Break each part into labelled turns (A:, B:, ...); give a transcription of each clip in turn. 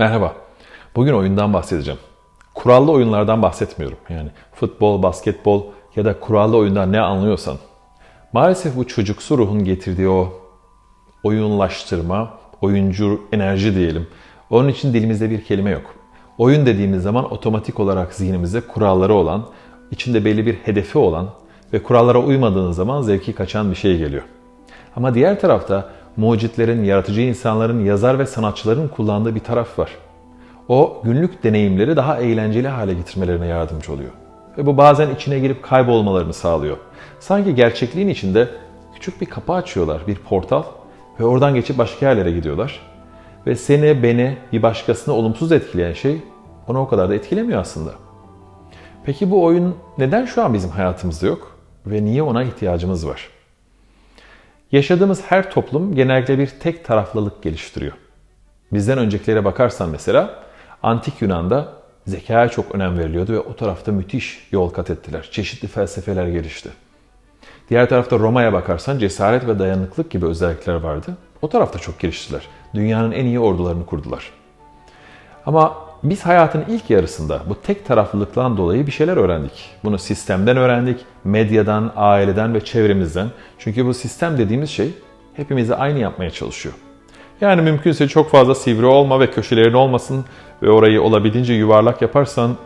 A: Merhaba. Bugün oyundan bahsedeceğim. Kurallı oyunlardan bahsetmiyorum. Yani futbol, basketbol ya da kurallı oyundan ne anlıyorsan. Maalesef bu çocuksu ruhun getirdiği o oyunlaştırma, oyuncu enerji diyelim. Onun için dilimizde bir kelime yok. Oyun dediğimiz zaman otomatik olarak zihnimizde kuralları olan, içinde belli bir hedefi olan ve kurallara uymadığınız zaman zevki kaçan bir şey geliyor. Ama diğer tarafta mucitlerin, yaratıcı insanların, yazar ve sanatçıların kullandığı bir taraf var. O günlük deneyimleri daha eğlenceli hale getirmelerine yardımcı oluyor. Ve bu bazen içine girip kaybolmalarını sağlıyor. Sanki gerçekliğin içinde küçük bir kapı açıyorlar, bir portal ve oradan geçip başka yerlere gidiyorlar. Ve seni, beni, bir başkasını olumsuz etkileyen şey onu o kadar da etkilemiyor aslında. Peki bu oyun neden şu an bizim hayatımızda yok ve niye ona ihtiyacımız var? Yaşadığımız her toplum genellikle bir tek taraflılık geliştiriyor. Bizden öncekilere bakarsan mesela antik Yunan'da zekaya çok önem veriliyordu ve o tarafta müthiş yol kat ettiler. Çeşitli felsefeler gelişti. Diğer tarafta Roma'ya bakarsan cesaret ve dayanıklık gibi özellikler vardı. O tarafta çok geliştiler. Dünyanın en iyi ordularını kurdular. Ama biz hayatın ilk yarısında bu tek taraflılıktan dolayı bir şeyler öğrendik. Bunu sistemden öğrendik, medyadan, aileden ve çevremizden. Çünkü bu sistem dediğimiz şey hepimizi aynı yapmaya çalışıyor. Yani mümkünse çok fazla sivri olma ve köşelerin olmasın ve orayı olabildiğince yuvarlak yaparsan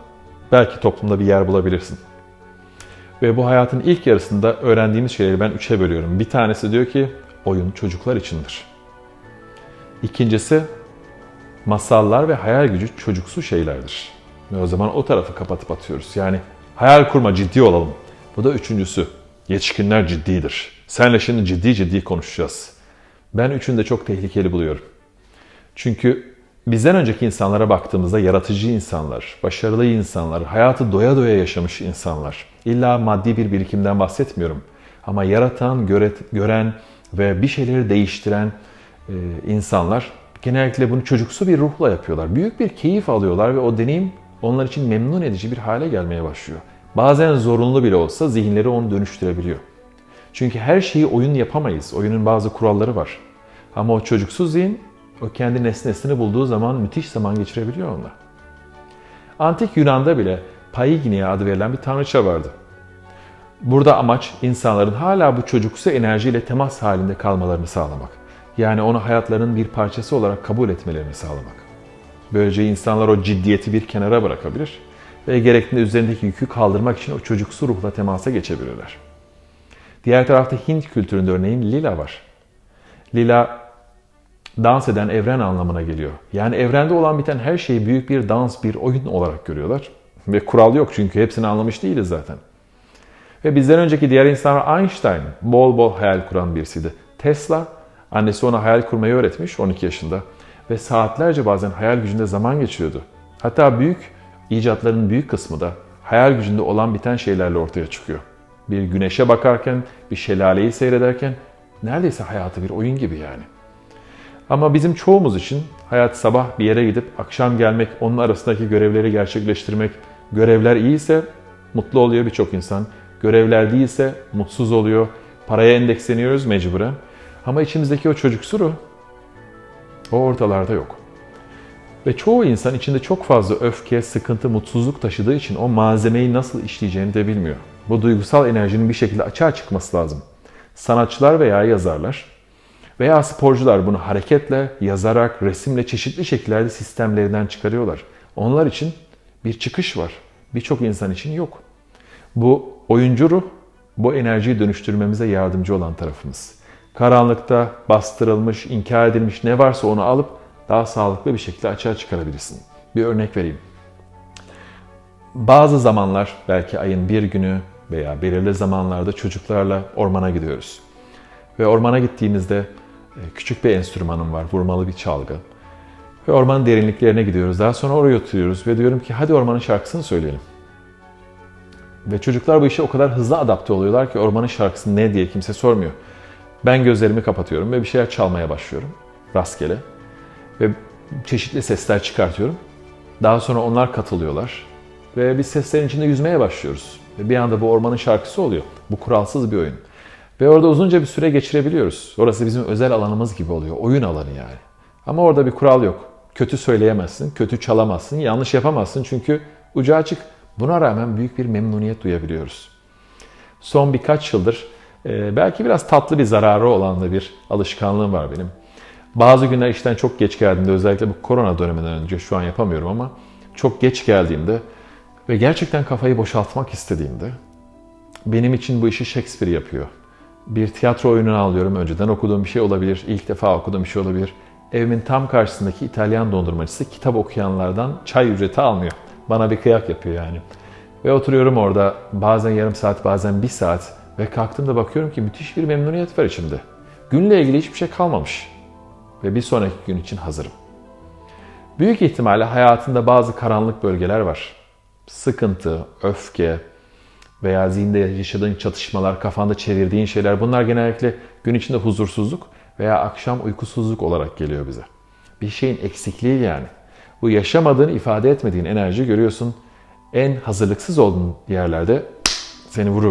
A: belki toplumda bir yer bulabilirsin. Ve bu hayatın ilk yarısında öğrendiğimiz şeyleri ben üçe bölüyorum. Bir tanesi diyor ki oyun çocuklar içindir. İkincisi masallar ve hayal gücü çocuksu şeylerdir. Ve o zaman o tarafı kapatıp atıyoruz. Yani hayal kurma ciddi olalım. Bu da üçüncüsü. Yetişkinler ciddidir. Senle şimdi ciddi ciddi konuşacağız. Ben üçünü de çok tehlikeli buluyorum. Çünkü bizden önceki insanlara baktığımızda yaratıcı insanlar, başarılı insanlar, hayatı doya doya yaşamış insanlar. İlla maddi bir birikimden bahsetmiyorum. Ama yaratan, gören ve bir şeyleri değiştiren insanlar genellikle bunu çocuksu bir ruhla yapıyorlar. Büyük bir keyif alıyorlar ve o deneyim onlar için memnun edici bir hale gelmeye başlıyor. Bazen zorunlu bile olsa zihinleri onu dönüştürebiliyor. Çünkü her şeyi oyun yapamayız. Oyunun bazı kuralları var. Ama o çocuksu zihin o kendi nesnesini bulduğu zaman müthiş zaman geçirebiliyor onunla. Antik Yunan'da bile Paiginia adı verilen bir tanrıça vardı. Burada amaç insanların hala bu çocuksu enerjiyle temas halinde kalmalarını sağlamak. Yani onu hayatlarının bir parçası olarak kabul etmelerini sağlamak. Böylece insanlar o ciddiyeti bir kenara bırakabilir ve gerektiğinde üzerindeki yükü kaldırmak için o çocuksu ruhla temasa geçebilirler. Diğer tarafta Hint kültüründe örneğin lila var. Lila dans eden evren anlamına geliyor. Yani evrende olan biten her şeyi büyük bir dans, bir oyun olarak görüyorlar. Ve kural yok çünkü hepsini anlamış değiliz zaten. Ve bizden önceki diğer insanlar Einstein bol bol hayal kuran birisiydi. Tesla annesi ona hayal kurmayı öğretmiş 12 yaşında ve saatlerce bazen hayal gücünde zaman geçiriyordu. Hatta büyük icatların büyük kısmı da hayal gücünde olan biten şeylerle ortaya çıkıyor. Bir güneşe bakarken, bir şelaleyi seyrederken neredeyse hayatı bir oyun gibi yani. Ama bizim çoğumuz için hayat sabah bir yere gidip akşam gelmek, onun arasındaki görevleri gerçekleştirmek, görevler iyiyse mutlu oluyor birçok insan. Görevler değilse mutsuz oluyor. Paraya endeksleniyoruz mecburen. Ama içimizdeki o çocuksu ruh o ortalarda yok. Ve çoğu insan içinde çok fazla öfke, sıkıntı, mutsuzluk taşıdığı için o malzemeyi nasıl işleyeceğini de bilmiyor. Bu duygusal enerjinin bir şekilde açığa çıkması lazım. Sanatçılar veya yazarlar veya sporcular bunu hareketle, yazarak, resimle çeşitli şekillerde sistemlerinden çıkarıyorlar. Onlar için bir çıkış var. Birçok insan için yok. Bu oyuncu ruh, bu enerjiyi dönüştürmemize yardımcı olan tarafımız. Karanlıkta bastırılmış, inkar edilmiş ne varsa onu alıp daha sağlıklı bir şekilde açığa çıkarabilirsin. Bir örnek vereyim. Bazı zamanlar, belki ayın bir günü veya belirli zamanlarda çocuklarla ormana gidiyoruz. Ve ormana gittiğimizde e, küçük bir enstrümanım var, vurmalı bir çalgı. Ve ormanın derinliklerine gidiyoruz. Daha sonra oraya oturuyoruz ve diyorum ki hadi ormanın şarkısını söyleyelim. Ve çocuklar bu işe o kadar hızlı adapte oluyorlar ki ormanın şarkısı ne diye kimse sormuyor. Ben gözlerimi kapatıyorum ve bir şeyler çalmaya başlıyorum rastgele. Ve çeşitli sesler çıkartıyorum. Daha sonra onlar katılıyorlar. Ve biz seslerin içinde yüzmeye başlıyoruz. Ve bir anda bu ormanın şarkısı oluyor. Bu kuralsız bir oyun. Ve orada uzunca bir süre geçirebiliyoruz. Orası bizim özel alanımız gibi oluyor. Oyun alanı yani. Ama orada bir kural yok. Kötü söyleyemezsin, kötü çalamazsın, yanlış yapamazsın çünkü ucu açık. Buna rağmen büyük bir memnuniyet duyabiliyoruz. Son birkaç yıldır e, belki biraz tatlı bir zararı olan da bir alışkanlığım var benim. Bazı günler işten çok geç geldiğimde özellikle bu korona döneminden önce şu an yapamıyorum ama çok geç geldiğimde ve gerçekten kafayı boşaltmak istediğimde benim için bu işi Shakespeare yapıyor. Bir tiyatro oyununu alıyorum. Önceden okuduğum bir şey olabilir. ilk defa okuduğum bir şey olabilir. Evimin tam karşısındaki İtalyan dondurmacısı kitap okuyanlardan çay ücreti almıyor. Bana bir kıyak yapıyor yani. Ve oturuyorum orada bazen yarım saat bazen bir saat ve kalktığımda bakıyorum ki müthiş bir memnuniyet var içimde. Günle ilgili hiçbir şey kalmamış. Ve bir sonraki gün için hazırım. Büyük ihtimalle hayatında bazı karanlık bölgeler var. Sıkıntı, öfke veya zihinde yaşadığın çatışmalar, kafanda çevirdiğin şeyler bunlar genellikle gün içinde huzursuzluk veya akşam uykusuzluk olarak geliyor bize. Bir şeyin eksikliği yani. Bu yaşamadığın, ifade etmediğin enerji görüyorsun. En hazırlıksız olduğun yerlerde seni vurur.